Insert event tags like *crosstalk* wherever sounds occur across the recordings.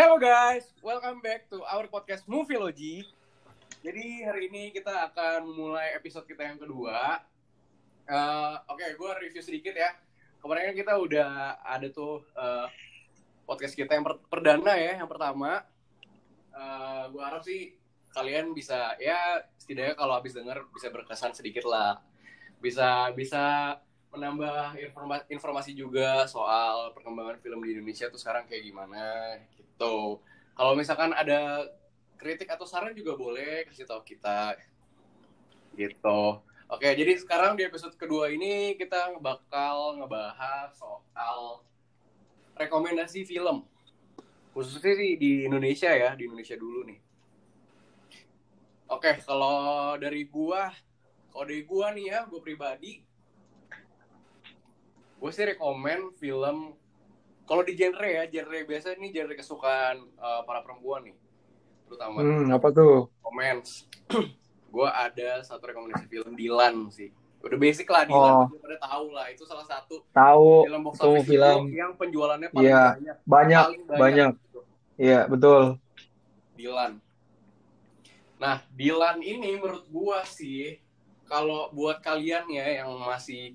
Hello guys, welcome back to our podcast Movielogy. Jadi hari ini kita akan mulai episode kita yang kedua. Eh, Oke, gue review sedikit ya. Kemarin kan kita udah ada tuh eh, podcast kita yang per- perdana ya, yang pertama. Eh gue harap sih kalian bisa ya setidaknya kalau habis denger bisa berkesan sedikit lah. Bisa bisa menambah informa- informasi juga soal perkembangan film di Indonesia tuh sekarang kayak gimana gitu. Kalau misalkan ada kritik atau saran juga boleh kasih tahu kita gitu. Oke, jadi sekarang di episode kedua ini kita bakal ngebahas soal rekomendasi film. Khususnya sih di Indonesia ya, di Indonesia dulu nih. Oke, kalau dari gua, kalau dari gua nih ya, gua pribadi, gue sih rekomen film kalau di genre ya genre biasa ini genre kesukaan eh, para perempuan nih terutama Hmm, apa tuh? romance *clears throat* gue ada satu rekomendasi film Dilan sih udah basic lah Dilan Oh. udah pada tahu lah itu salah satu Tahu film box office film. yang penjualannya paling Iya. banyak banyak, paling banyak. gitu. Iya, betul. Dilan nah Dilan ini menurut gua sih kalau buat kalian ya yang masih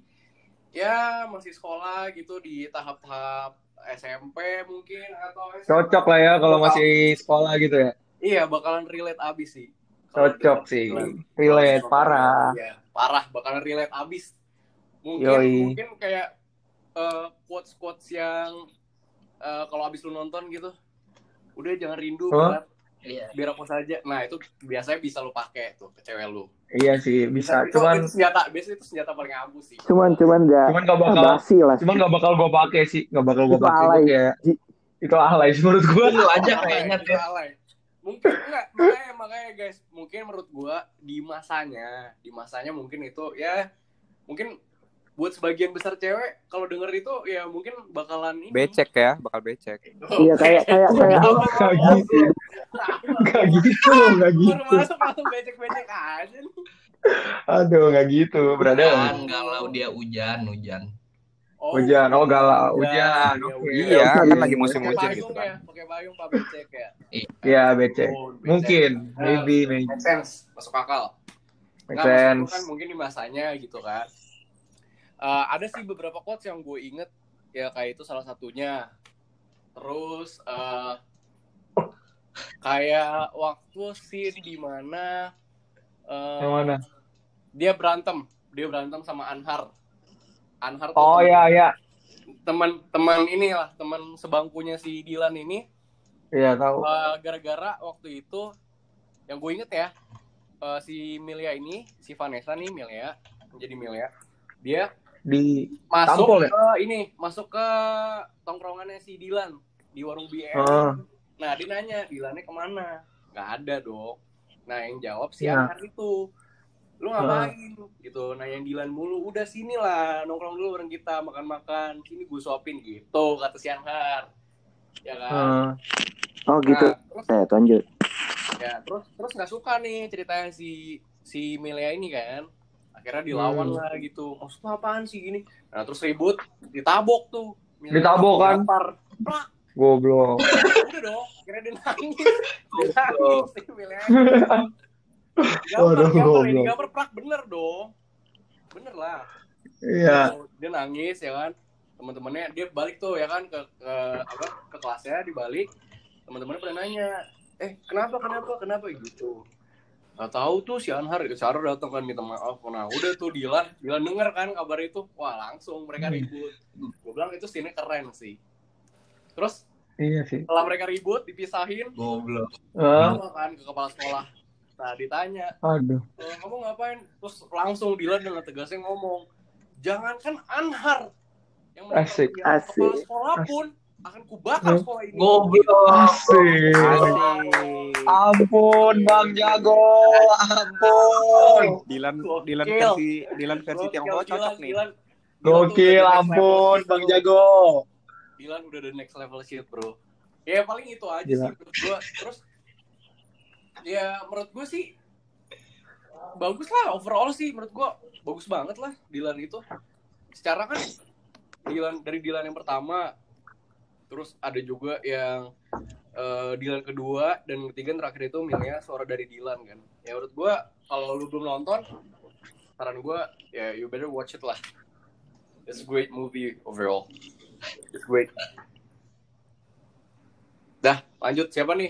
ya masih sekolah gitu di tahap-tahap SMP mungkin atau SMA, Cocok lah ya kalau masih sekolah gitu ya. Iya, bakalan relate abis sih. Kalau Cocok dengan sih. Relate, Kalau parah. Iya, parah bakalan relate abis. Mungkin Yoi. mungkin kayak eh, quotes-quotes yang eh, kalau abis lu nonton gitu, udah jangan rindu Huh? berat, biar aku saja. Nah, itu biasanya bisa lu pakai tuh ke cewek lu. Iya sih, bisa. Itu- Cuman itu senjata, biasanya itu senjata paling ampuh sih. cuman cuman nggak cuman gak bakal basi lah cuman gak bakal gue pakai sih. Gak bakal gue Itu pakai alay. Gua kayak itu alay sih menurut gue. Lu aja kayaknya itu alay. Mungkin enggak, makanya makanya guys, mungkin menurut gua di masanya, di masanya mungkin itu ya mungkin buat sebagian besar cewek kalau denger itu ya mungkin bakalan ini. becek ya bakal becek Oh, iya kayak kayak kayak Gak gitu. Gak gitu, Baru gitu. masuk langsung becek-becek aja nih. Aduh, gak gitu, brother. Kan galau dia hujan, hujan. Oh, Hujan, oh galau, hujan. hujan. Oke. iya oke. kan lagi musim Pakai hujan gitu ya, kan pakai payung Pak becek ya. Iya, becek. Oh, becek. Mungkin, Nah, maybe, maybe. Make sense, masuk akal. Make sense. kan mungkin di masanya gitu kan. Eh, ada sih beberapa quotes yang gue inget ya kayak itu salah satunya. Terus eh kayak waktu scene di mana Yang mana? dia berantem, dia berantem sama Anhar. Anhar tuh Oh iya, iya. teman-teman inilah teman sebangkunya si Dilan ini Iya, tahu. Eh, gara-gara waktu itu yang gue inget ya eh, si Milia ini si Vanessa nih Milia menjadi Milia dia Di masuk Tampol ya? ke ini masuk ke tongkrongannya si Dilan di warung BM Ah. nah dia nanya Dilannya ke mana? Nggak ada dong nah yang jawab si Ya. Anhar itu lu ngapain? Gitu nah yang Dilan mulu udah sini lah nongkrong dulu bareng kita makan-makan sini gue suapin gitu kata si Anhar ya kan? Ah. oh gitu. Nah, terus eh lanjut. Ya terus terus nggak suka nih ceritanya si si Melia ini kan akhirnya dilawan Hmm. lah gitu. Maksudnya apaan sih gini? Nah terus ribut ditabok tuh. Ditabok kan? Plak. Goblok. udah dong akhirnya dia nangis. Dia nangis si Melia Waduh, gampar ini gampar prak bener dong. Bener lah. Iya. dia nangis ya kan. Teman-temannya dia balik tuh ya kan ke, ke apa ke kelasnya dibalik. Teman-temannya pada nanya eh kenapa kenapa kenapa? Gitu nggak tahu tuh si Anhar si Anhar datang kan minta maaf nah udah tuh Dilan Dilan denger kan kabar itu wah langsung mereka Hmm. ribut gue bilang itu scene keren sih terus Iya sih. setelah mereka ribut dipisahin Goblok. Bawa kan ke kepala sekolah nah ditanya aduh. "Eh, kamu ngapain terus langsung Dilan dengan tegasnya ngomong jangankan Anhar yang Asik. Asik. kepala sekolah pun akan kubakar Hmm. sekolah ini Goblok. Asik. Asik. Ampun, Bang Jago. Ampun. Dilan Dilan versi Dilan versi Dilan, cocok nih Dilan. Dilan tuh Gokil, ampun, Bang. Jago. Dilan udah the next level shit bro ya paling itu aja Gila. sih menurut gua terus ya menurut gua sih bagus lah overall sih menurut gua bagus banget lah Dilan itu secara kan Dilan dari Dilan yang pertama terus ada juga yang eh, Dylan kedua dan ketiga dan terakhir itu milihnya suara dari Dylan kan. Ya menurut gue kalau lu belum nonton, saran gue ya you better watch it lah. It's a great movie overall. It's great. Dah, lanjut siapa nih?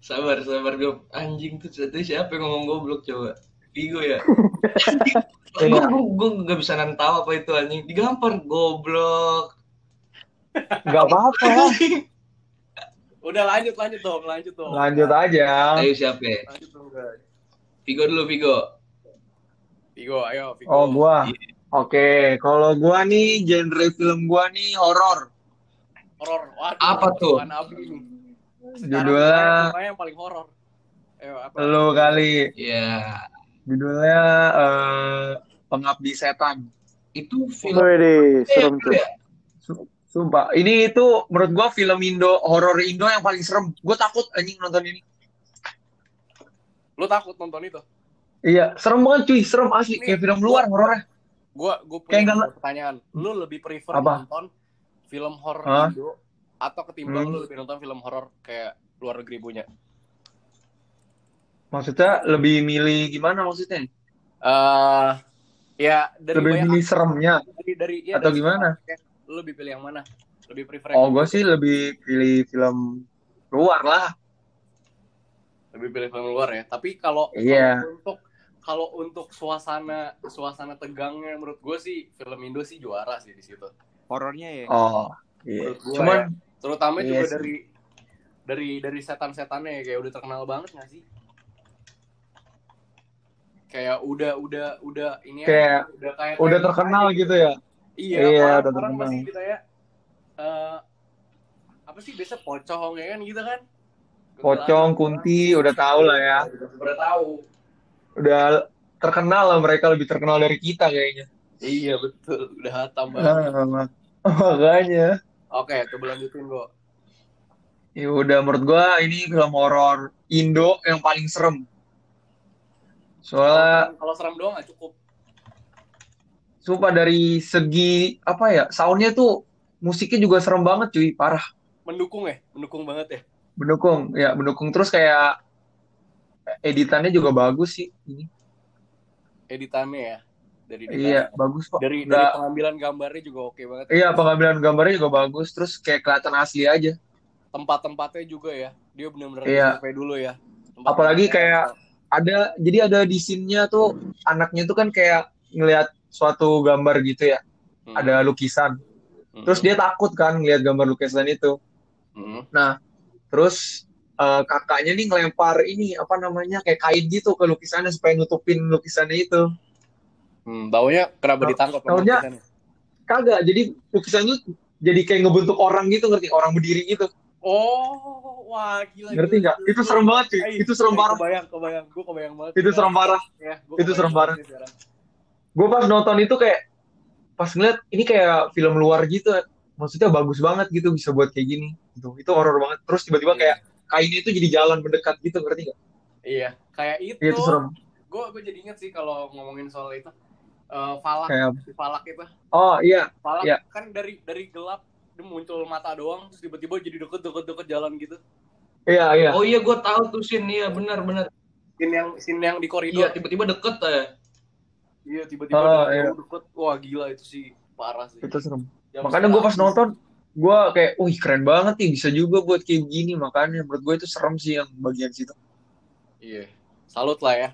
Sabar, sabar gue. Anjing tuh itu siapa yang ngomong goblok coba? Vigo ya. *laughs* gue gue nggak bisa nantau apa itu anjing. Digampar goblok. Gak apa-apa. *laughs* Udah lanjut lanjut dong, lanjut dong. Lanjut aja. Ayo siapa? ya? Lanjut dong guys. Vigo dulu Vigo. Vigo, ayo Vigo. Oh, gua. Oke, kalau gua nih genre film gua nih horor. Horor. Waduh. Apa tuh? Judulnya yang paling horor. Ayo apa? lu kali. Ya, Judulnya eh, Pengabdi Setan. itu film Wih, Eh, serem tuh. ya? Sumpah, ini itu menurut gua film Indo horor Indo yang paling serem. Gua takut anjing nonton ini. Lu takut nonton itu? Iya, serem banget cuy, serem asli Ini- kayak film luar horornya. Gua gua Kayak punya satu pertanyaan. Lu lebih prefer Apa? nonton film horor? Indo atau ketimbang Hmm. lu lebih nonton film horor kayak luar negeri punya? Maksudnya lebih milih gimana maksudnya? Eh ya dari Lebih milih seremnya dari dari ya, atau dari gimana? Lu lebih pilih yang mana? Lebih prefer Oh, gue sih lebih pilih film luar lah. lebih pilih film luar ya. Tapi kalau Iya. kalau untuk kalau untuk suasana suasana tegangnya menurut gue sih film Indo sih juara sih di situ. Horornya ya. Oh, iya. Gua Cuman Terutama Iya juga sih. dari dari dari setan-setannya ya, kayak udah terkenal banget gak sih? Kayak udah udah udah ini Kayak aja, udah kayak udah terkenal aja gitu ya. Iya, Iya, orang, orang pasti kita ya eh, apa sih biasa pocong ya kan gitu kan? Pocong, kunti, udah tahu lah ya. Udah tahu. Udah terkenal lah mereka lebih terkenal dari kita kayaknya. Iya betul, udah hatam banget. Ah, *laughs* makanya. Oke, coba lanjutin kok. Ya udah menurut gua ini film horor Indo yang paling serem. Soalnya Kalau serem doang gak cukup. Sumpah dari segi apa ya soundnya tuh musiknya juga serem banget cuy parah. Mendukung ya, mendukung banget ya. mendukung ya mendukung. Terus kayak editannya juga bagus sih ini. Editannya ya? Dari iya bagus kok. Dari dari Nggak- pengambilan gambarnya juga oke banget. iya pengambilan gambarnya juga bagus. Terus kayak kelihatan asli aja. Tempat-tempatnya juga ya? Dia benar-benar Iya. sampai dulu ya? Tempat Apalagi kayak- ada jadi ada di scene-nya tuh anaknya tuh kan kayak ngelihat suatu gambar gitu ya. Hmm. ada lukisan. Hmm. terus dia takut kan ngelihat gambar lukisan itu. Hmm. terus eh, kakaknya nih ngelempar ini apa namanya kayak kain gitu ke lukisannya supaya nutupin lukisannya itu. Hmm, baunya kenapa Tau- ditangkap lukisannya? kagak jadi lukisan itu jadi kayak ngebentuk orang gitu ngerti? Orang berdiri gitu. Oh wah gila ngerti nggak? itu serem banget cuy. Itu serem parah. kebayang kebayang. Gue kebayang banget itu serem parah. Ya, itu serem banget parah. Gue pas nonton itu kayak pas ngeliat ini kayak film luar gitu. Maksudnya bagus banget gitu bisa buat kayak gini. Gitu. Itu horor banget. Terus tiba-tiba Iya. kayak kainnya itu jadi jalan mendekat gitu ngerti nggak? Iya. Kayak itu iya itu serem. gue gue jadi inget sih kalau ngomongin soal itu. Eh, falak. Kayak falak itu. Oh iya. Falak Iya. kan dari dari gelap dia muncul mata doang terus tiba-tiba jadi deket deket deket jalan gitu. Iya iya. Oh iya gue tahu tuh scene iya benar benar. scene yang scene yang di Iya koridor tiba-tiba deket ya. Iya tiba-tiba Oh, iya. deket wah gila itu sih parah sih. Itu serem. Jam makanya gue pas nonton gue kayak wih keren banget nih bisa juga buat kayak gini. Makanya menurut gue itu serem sih yang bagian situ. Iya, salut lah ya.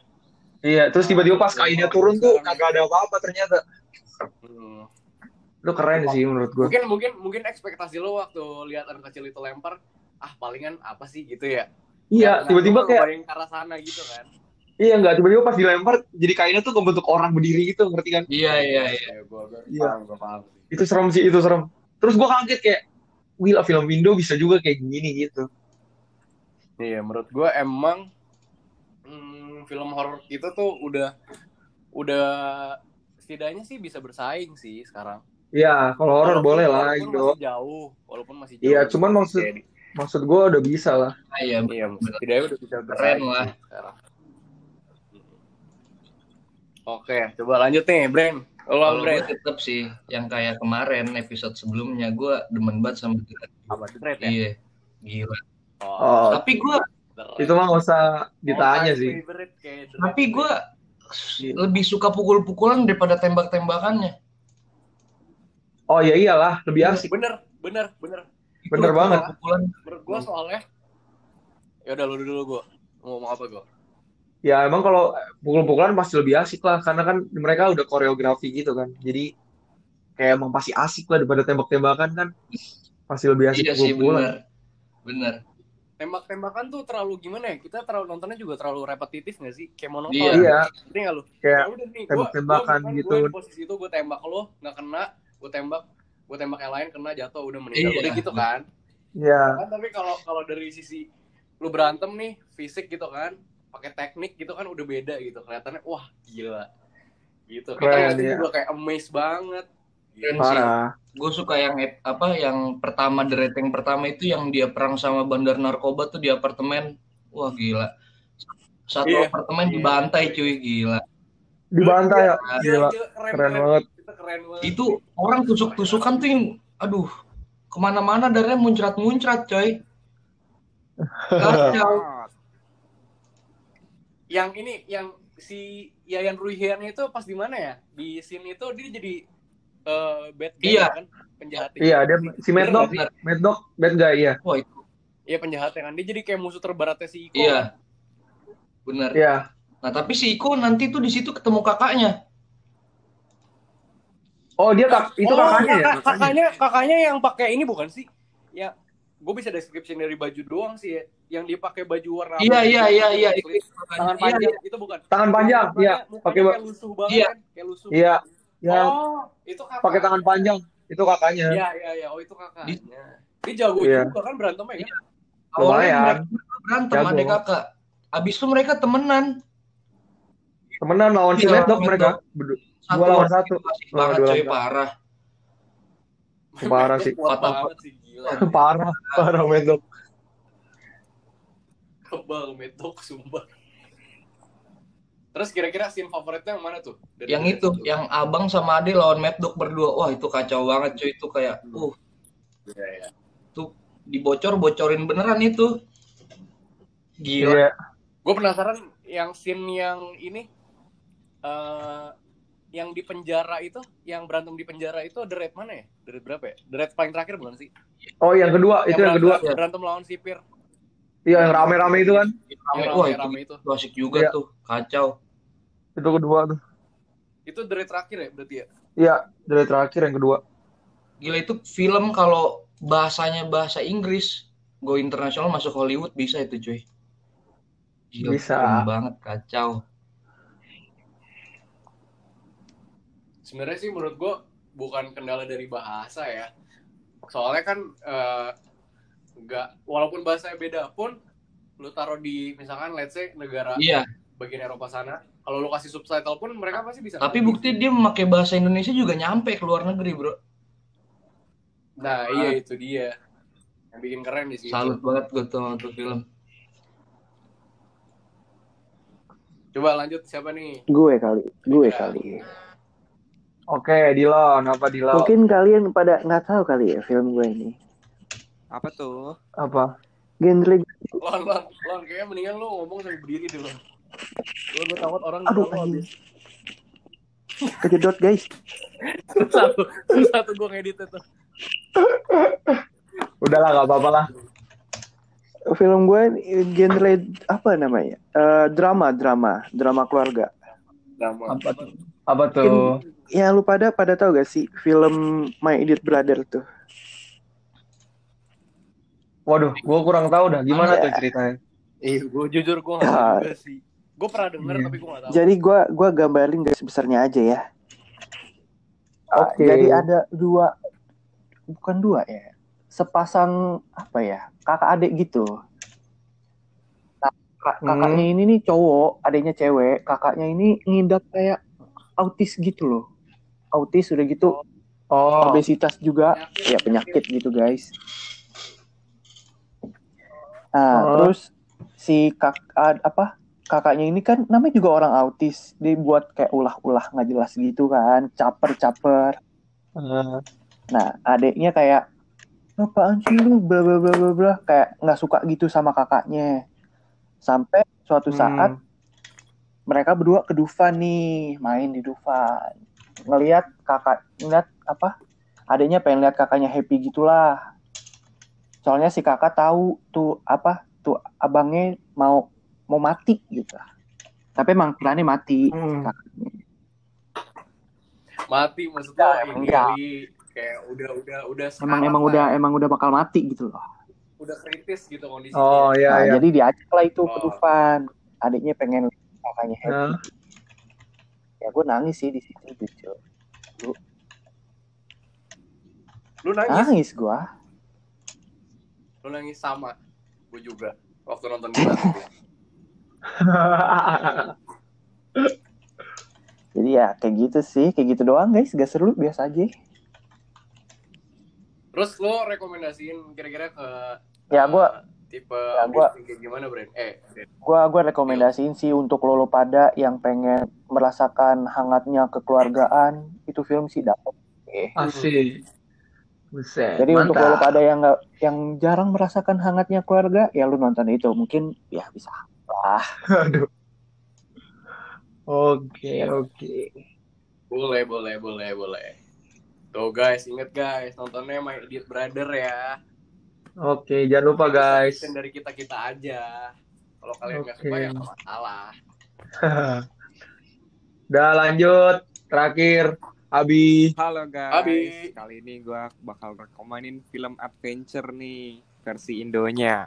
iya terus tiba-tiba pas Iya, kainnya turun tuh sekarang kagak ada apa-apa ternyata. Hmm. lu keren sih menurut gue Mungkin mungkin mungkin ekspektasi lo waktu lihat anak kecil itu lempar, ah palingan apa sih? Gitu ya? iya tiba-tiba kayak ke arah sana gitu kan. Iya nggak tiba-tiba pas dilempar jadi kainnya tuh ngebentuk orang berdiri gitu ngerti kan Iya iya iya. Ya, Iya. sih. itu serem sih itu serem terus gue kaget kayak wih lah film Indo bisa juga kayak gini gitu Iya, menurut gua emang hmm, film horor itu tuh udah udah setidaknya sih bisa bersaing sih sekarang. Iya, kalau horor Walaupun- boleh lah walaupun Indo. Masih jauh, walaupun masih jauh. Iya, cuman maksud Kayak maksud gue udah bisa lah. Ah, Iya Iya, setidaknya udah bisa Keren bersaing lah. sih sekarang. Oke, coba lanjut nih, Bren. Lo, Kalau Bren. gue tetap sih yang kayak kemarin episode sebelumnya gue demen banget sama. Apa The Dread ya? Iya, gila. Oh, Tapi gue itu mah nggak usah ditanya All-time sih. tapi gue lebih suka pukul-pukulan daripada tembak-tembakannya. Oh ya iyalah, lebih asik. Bener, bener, bener. Bener Itu banget. Pukul-pukulan. Menurut gue soalnya, ya udah lu dulu gue ngomong apa gue. Ya emang kalau pukul-pukulan pasti lebih asik lah, karena kan mereka udah koreografi gitu kan. Jadi kayak emang pasti asik lah daripada tembak-tembakan kan. Pasti lebih asik Iya sih pukul-pukulan. benar. Benar. Tembak-tembakan tuh terlalu gimana ya? Kita terlalu nontonnya juga terlalu repetitif gak sih? Kayak monoton. Iya. Iya, Ngerti lu? kayak Ya udah nih, gua- tembak-tembakan gua gitu. Gue di posisi itu gue tembak lo, nggak kena, gue tembak, gue tembak yang lain kena jatuh udah meninggal. Iya. Udah gitu kan? Iya. Kan tapi kalau kalau dari sisi lu berantem nih, fisik gitu kan, pakai teknik gitu kan udah beda gitu. Kelihatannya wah gila. Gitu. Kita Keren, ngeliatnya iya. juga kayak amazed banget. Keren sih. Parah. Gue suka yang apa yang pertama the rating pertama itu yang dia perang sama bandar narkoba tuh di apartemen. Wah gila. Satu Iya. apartemen Iya. dibantai cuy gila. Dibantai ya. Gila, Gila. gila, keren, Keren banget. Itu keren banget. Itu orang tusuk-tusukan tuh yang aduh ke mana-mana darahnya muncrat-muncrat coy. *laughs* Kacau. Yang ini yang si Yayan Ruhian itu pas di mana ya di scene itu dia jadi eh, bad guy Iya. kan penjahatnya Iya, dia si Mad Dog. Mad Dog, bad guy ya. Wah itu iya penjahatnya kan dia jadi kayak musuh terberatnya si Iko iya. Bener. Iya. Nah tapi si Iko nanti tuh di situ ketemu kakaknya. Oh, dia kak, itu Oh, kakaknya ya? kakak- kakaknya kakaknya yang pakai ini bukan sih ya gue bisa description dari baju doang sih ya yang dia pakai baju warna Iya iya iya iya. sleeve, tangan Iya, panjang iya. itu bukan Tangan panjang, iya. Pakai kayak lusuh banget Iya. kan kayak lusuh Iya. Ya, oh itu kakak pakai tangan panjang. Itu kakaknya. iya iya iya oh itu kakaknya Di- dia jago Iya. juga kan berantemnya kan Awalnya Lumayan. mereka berantem Jago. adik kakak. Abis itu mereka temenan. Temenan lawan si Iya, Mad Dog Mad mereka. Dua lawan satu. Lawan banget dua parah. Parah sih. banget sih *laughs* gila parah, parah Mad Dog. kebal medok sumpah terus kira-kira scene favoritnya yang mana tuh Dari- Yang itu, situ? yang abang sama ade lawan Mad Dog berdua. Wah itu kacau banget cuy. Itu kayak, uh, Iya, iya. tuh dibocor-bocorin beneran itu. Gila. Iya. gue penasaran yang scene yang ini eh yang di penjara itu yang berantem di penjara itu the red mana ya the red berapa ya the red paling terakhir bukan sih Oh, yang kedua, itu yang kedua. berantem, berantem lawan sipir Iya, yang rame-rame itu kan. Rame, yang wah itu, itu itu asik juga Iya. tuh. Kacau. Itu kedua tuh. itu the red terakhir ya berarti ya Iya, dari terakhir yang kedua. Gila itu film kalau bahasanya bahasa Inggris, go internasional masuk Hollywood bisa itu cuy. Gila, Bisa. keren banget, kacau. Sebenarnya sih menurut gue bukan kendala dari bahasa ya. Soalnya kan eh, nggak walaupun bahasanya beda pun lu taruh di misalkan let's say negara Iya, bagian Eropa sana kalau lu kasih subtitle pun mereka pasti bisa tapi bukti dia memakai bahasa Indonesia juga nyampe ke luar negeri, Bro. nah iya itu dia. Yang bikin keren di situ. Salut banget gue tuh tuh film. coba lanjut siapa nih? Gue kali, gue kali. Oke, Dilon, apa Dilon? Mungkin kalian pada nggak tahu kali ya film gue ini. Apa tuh? Apa? Genre lon lon lon kayaknya mendingan lu ngomong sambil berdiri dulu lu gue takut orang Aduh, tahu habis kejedot guys. satu satu gue ngedit itu Udahlah, nggak apa-apa lah. Film gue genre apa namanya? Eh, drama, drama, drama keluarga. drama Apa tuh? Apa tuh? Ya lu pada pada tahu gak sih film My Idiot Brother tuh? Waduh, gua kurang tahu dah. Gimana Ya. tuh ceritanya? Iya, gue jujur gue gak Ya. tahu juga sih. Gue pernah denger Iya. tapi gue gak tahu. Jadi gua gua gambarin garis besarnya aja ya. Ah, Oke. Jadi ada dua bukan dua ya. Sepasang apa ya? Kakak adik gitu. Nah, kak- Hmm. kakaknya ini nih cowok, adiknya cewek. Kakaknya ini ngidap kayak autis gitu loh. Autis udah gitu Oh, obesitas juga ya penyakit gitu guys. Nah, Oh. terus si kak apa kakaknya ini kan namanya juga orang autis, dibuat kayak ulah-ulah nggak jelas gitu kan, caper-caper. eh, Nah, adiknya kayak apaan sih lu bla bla bla bla bla kayak nggak suka gitu sama kakaknya sampai suatu saat Hmm. Mereka berdua ke Dufan nih main di Dufan ngelihat kakak ngeliat apa adanya pengen lihat kakaknya happy gitulah soalnya si kakak tahu tuh apa tuh abangnya mau mau mati gitu tapi emang plannya mati Hmm. kakaknya. Mati maksudnya Enggak, ini kayak udah udah udah emang emang lah. udah emang udah bakal mati gitu loh udah kritis gitu kondisinya. Oh iya Nah, iya. jadi diajak lah itu ke Oh. Dufan adiknya pengen kakaknya happy Hah? ya gue nangis sih di situ jujur Lu nangis, nangis gue lu nangis sama. Gue juga waktu nonton *laughs* di Batu. jadi ya kayak gitu sih kayak gitu doang guys gak seru biasa aja Terus lu rekomendasiin kira-kira ke ya gue eh, tipe ya, gua- kayak gimana, Bren? Eh, gua gua rekomendasiin sih untuk lolo pada yang pengen merasakan hangatnya kekeluargaan itu film sih dapet Eh, Asik. Buset. jadi untuk lolo mantap. pada yang nggak yang jarang merasakan hangatnya keluarga ya lu nonton itu mungkin ya bisa lah *laughs* Aduh. Oke, oke. boleh, boleh, boleh, boleh. Tuh guys, inget guys, nontonnya My Idiot Brother ya. Oke, jangan lupa guys. Dari kita-kita aja. Kalau kalian nggak Oke. suka ya nggak masalah. *laughs* Udah lanjut. Terakhir, Abi. Halo guys, Abi. kali ini gua bakal rekomenin film adventure nih versi Indonya.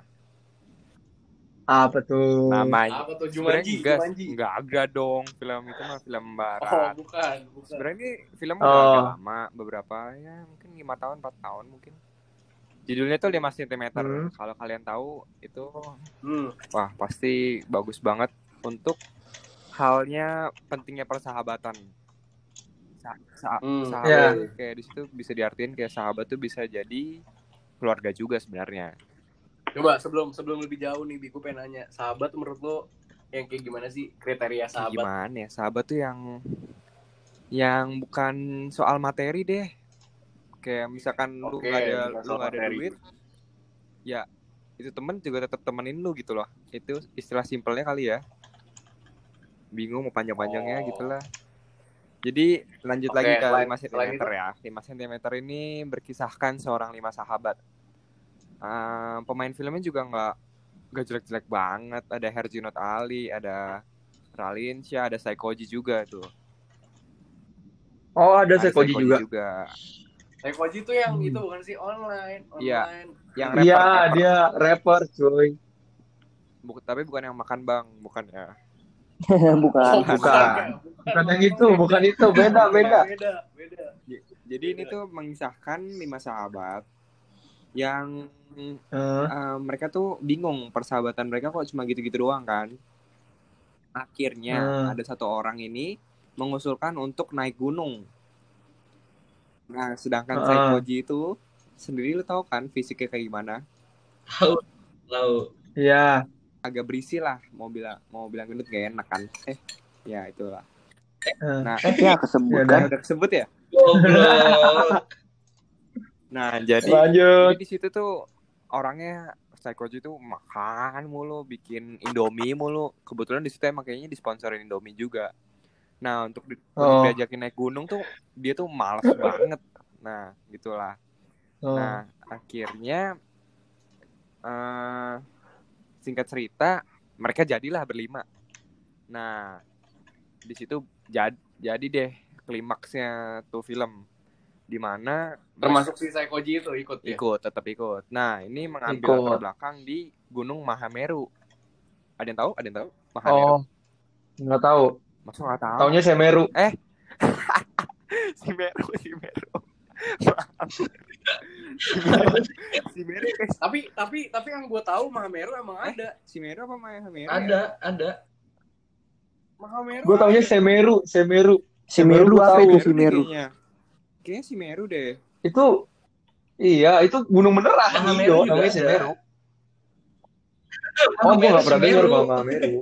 Apa tuh? Namanya Apa tuh Jumanji? enggak, Jumanji. enggak agak dong film itu mah film Oh, barat. bukan, bukan. Sebenarnya ini film Oh. udah agak lama, beberapa ya mungkin lima tahun, 4 tahun mungkin. Judulnya tuh 5 cm. Hmm. Kalau kalian tahu itu Hmm. wah pasti bagus banget untuk halnya pentingnya persahabatan. Sa- sa- Hmm. sahabat Ya. tuh kayak di situ bisa diartiin kayak sahabat tuh bisa jadi keluarga juga sebenarnya. Coba sebelum sebelum lebih jauh nih, Bi, gue pengen nanya, sahabat tuh menurut lo yang kayak gimana sih kriteria sahabat? Gimana ya? Sahabat tuh yang yang bukan soal materi deh. Kayak misalkan lu Oke, nggak ada lu nggak ada duit, ya itu temen juga tetap temenin lu gitu loh. Itu istilah simpelnya kali ya. Bingung mau panjang-panjangnya Oh. gitulah. Jadi lanjut Oke, lagi ke selain- 5 selain cm ya. 5 cm ini berkisahkan seorang lima sahabat. Eh, pemain filmnya juga nggak nggak jelek-jelek banget. Ada Herjunot Ali, ada Ralinsya, ada Saikoji juga tuh. Oh, ada Sekoji juga. Sekoji tuh yang Hmm. itu bukan sih online, Iya. online. Yang rapper, Iya, dia rapper, cuy. Bu- tapi bukan yang makan bang, bukan ya. *laughs* bukan bukan. ya, Bukan yang itu, bukan itu. Beda, beda. Beda, beda. Jadi ini tuh mengisahkan lima sahabat yang Eh, eh, mereka tuh bingung persahabatan mereka kok cuma gitu-gitu doang kan. Akhirnya Hmm. ada satu orang ini mengusulkan untuk naik gunung. Nah, sedangkan Ah. Saikoji itu sendiri lu tahu kan fisiknya kayak gimana? Tahu, tahu. Iya. Agak berisi lah, mau bilang mau bilang gendut gak enak kan. Eh, ya itulah. Eh, Nah, ya kesebut Ya kan udah kesebut ya? Nah, jadi Lanjut. Jadi di situ tuh orangnya Psychoji tuh makan mulu, bikin Indomie mulu. Kebetulan di situ emang kayaknya disponsorin Indomie juga. Nah, untuk, di- untuk Oh. diajakin naik gunung tuh dia tuh males *laughs* banget. Nah, gitulah. Oh. Nah, akhirnya eh singkat cerita mereka jadilah berlima. Nah, di situ jad, jadi deh klimaksnya tuh film di mana Termasuk si Sekoji itu ikut ya. ikut tetap ikut nah ini mengambil Ikut. latar belakang di Gunung Mahameru ada yang tahu ada yang tahu Mahameru Oh. Nggak tahu. Masa nggak tahu Taunya Semeru. si Meru si Meru si Meru si Meru guys. Tapi tapi tapi yang gue tahu Mahameru emang Eh? ada. si Meru apa Mahameru ya? Ada, ada. Mahameru. Gue taunya ada. Semeru, Semeru. si Meru Semeru apa itu si deh Meru kayaknya kayaknya si Meru deh Itu iya, itu gunung beneran Mahameru juga namanya ada. Semeru. Oh, gue nggak pernah dengar kalau Mahameru.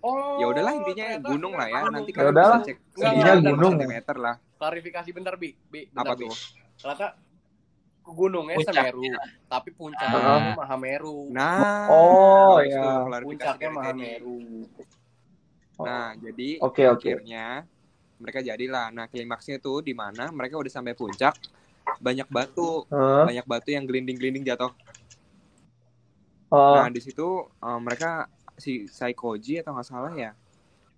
Oh. ya udahlah intinya ternyata gunung lah ya gunung. nanti Ya kalian udahlah. bisa cek intinya berapa gunung. sentimeter lah Klarifikasi bentar, Bi. Bi, bentar, apa Bi. tuh Ternyata gunungnya Puncaknya. Semeru, tapi puncaknya Ah. Mahameru. Nah, Oh, ya. tuh puncaknya dari Teddy. Mahameru. Nah, jadi Oke, oke. akhirnya mereka jadilah. Nah, klimaksnya itu di mana mereka udah sampai puncak, banyak batu, Hah? banyak batu yang gelinding-gelinding jatuh. Oh, Nah, di situ eh, mereka si Saikoji atau nggak salah ya,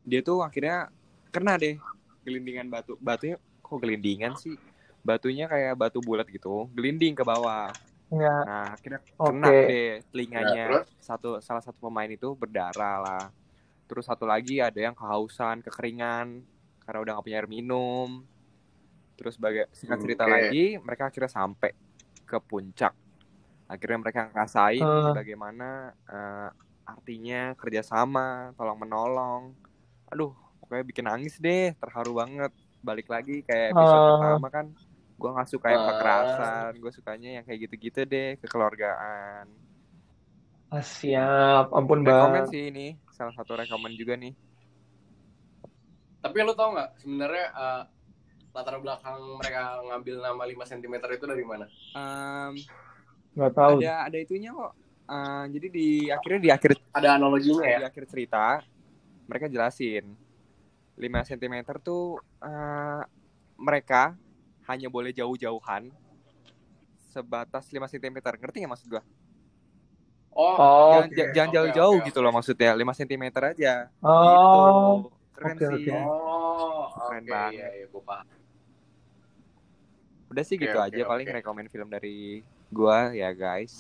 dia tuh akhirnya kena deh gelindingan batu. Batunya kok gelindingan sih? Batunya kayak batu bulat gitu, gelinding ke bawah. ya. Nah, akhirnya Oke. kena deh telinganya. terus? Satu salah satu pemain itu berdarah lah. Terus satu lagi ada yang kehausan, kekeringan karena udah nggak punya air minum. Terus baga singkat cerita Oke. lagi, mereka akhirnya sampai ke puncak. Akhirnya mereka ngerasain Ah. bagaimana eh, artinya kerjasama, tolong menolong. Aduh, pokoknya bikin nangis deh, terharu banget. Balik lagi kayak episode Ah. pertama kan, gue nggak suka yang Ah. kekerasan, gue sukanya yang kayak gitu-gitu deh, kekeluargaan. Ah, siap. Ampun, Rekomen Bang. sih ini, salah satu rekomen juga nih. Tapi lo tau nggak sebenarnya eh, latar belakang mereka ngambil nama 5 cm itu dari mana? Em, Nggak tahu. ada ada itunya kok. Eh, jadi di akhirnya di akhir Ada analoginya ya? di akhir cerita mereka jelasin 5 cm tuh eh, mereka hanya boleh jauh-jauhan sebatas 5 cm. Ngerti nggak maksud gua? Oh, Oh, jangan ja- jangan jauh-jauh oke, gitu loh maksudnya 5 cm aja. oh, Gitu. Keren Oke, sih. oke. Oh, Keren oke, banget. iya, iya, gue paham. Udah sih Oke, gitu oke, aja paling oke. rekomen film dari gua ya guys.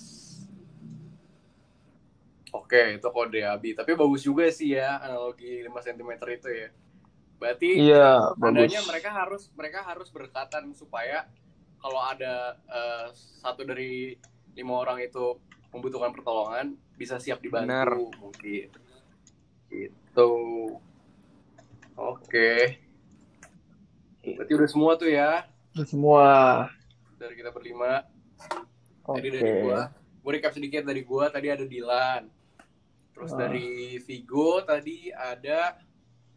Oke, itu kode Abi. Tapi bagus juga sih ya analogi 5 cm itu ya. Berarti iya, bagus. mereka harus mereka harus berdekatan supaya kalau ada eh, satu dari lima orang itu membutuhkan pertolongan bisa siap dibantu Bener. mungkin. Gitu. Oke. Berarti udah semua tuh ya Semua. dari kita berlima. Oke. Tadi dari gua, gua recap sedikit dari gua tadi ada Dilan. Terus Ah. dari Vigo tadi ada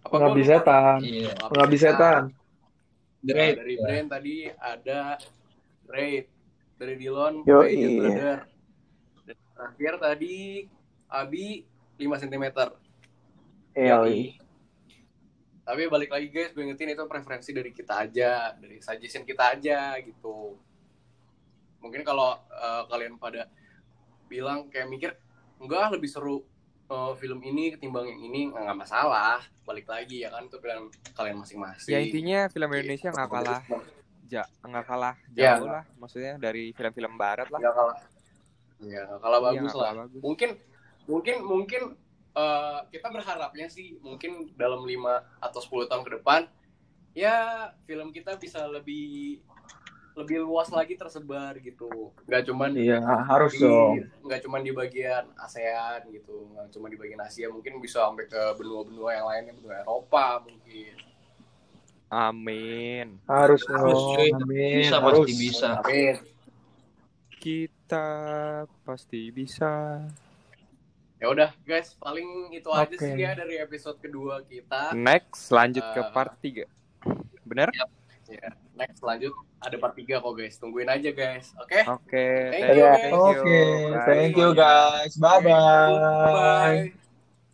apa Pengabdi setan. Iya. Pengabdi setan. Nah, dari Brain tadi ada Raid. Dari Dilon Yo, Raid iya. Brother. Dan terakhir tadi Abi 5 cm. Iya, Tapi balik lagi guys, gue ingetin itu preferensi dari kita aja, dari suggestion kita aja gitu. Mungkin kalau eh, kalian pada bilang kayak mikir, enggak lebih seru eh, film ini ketimbang yang ini, nggak masalah. Balik lagi ya kan, itu pilihan kalian masing-masing. Ya intinya film Indonesia nggak kalah ja nggak kalah Ya. jauh lah maksudnya dari film-film barat lah. Nggak kalah. Ya, nggak kalah Iya, bagus nggak lah. kalah bagus. Mungkin, mungkin, mungkin eh, kita berharapnya sih, mungkin dalam 5 atau 10 tahun ke depan, ya film kita bisa lebih lebih luas lagi tersebar gitu. Nggak cuman Iya, harus di, dong. nggak cuman di bagian ASEAN gitu, nggak cuma di bagian Asia, mungkin bisa sampai ke benua-benua yang lainnya, benua Eropa mungkin. Amin. Harus Harus, dong. cuy. Amin. Bisa, harus. pasti bisa. Amin. Kita pasti bisa. Ya udah guys, paling itu aja Oke. sih ya dari episode kedua kita. Next lanjut ke Eh, part 3. Bener? Ya, next lanjut ada part 3 kok guys. Tungguin aja guys. Oke? Oke. Thank thank guys. thank you. Oke, Bye thank you guys. Bye bye. Bye.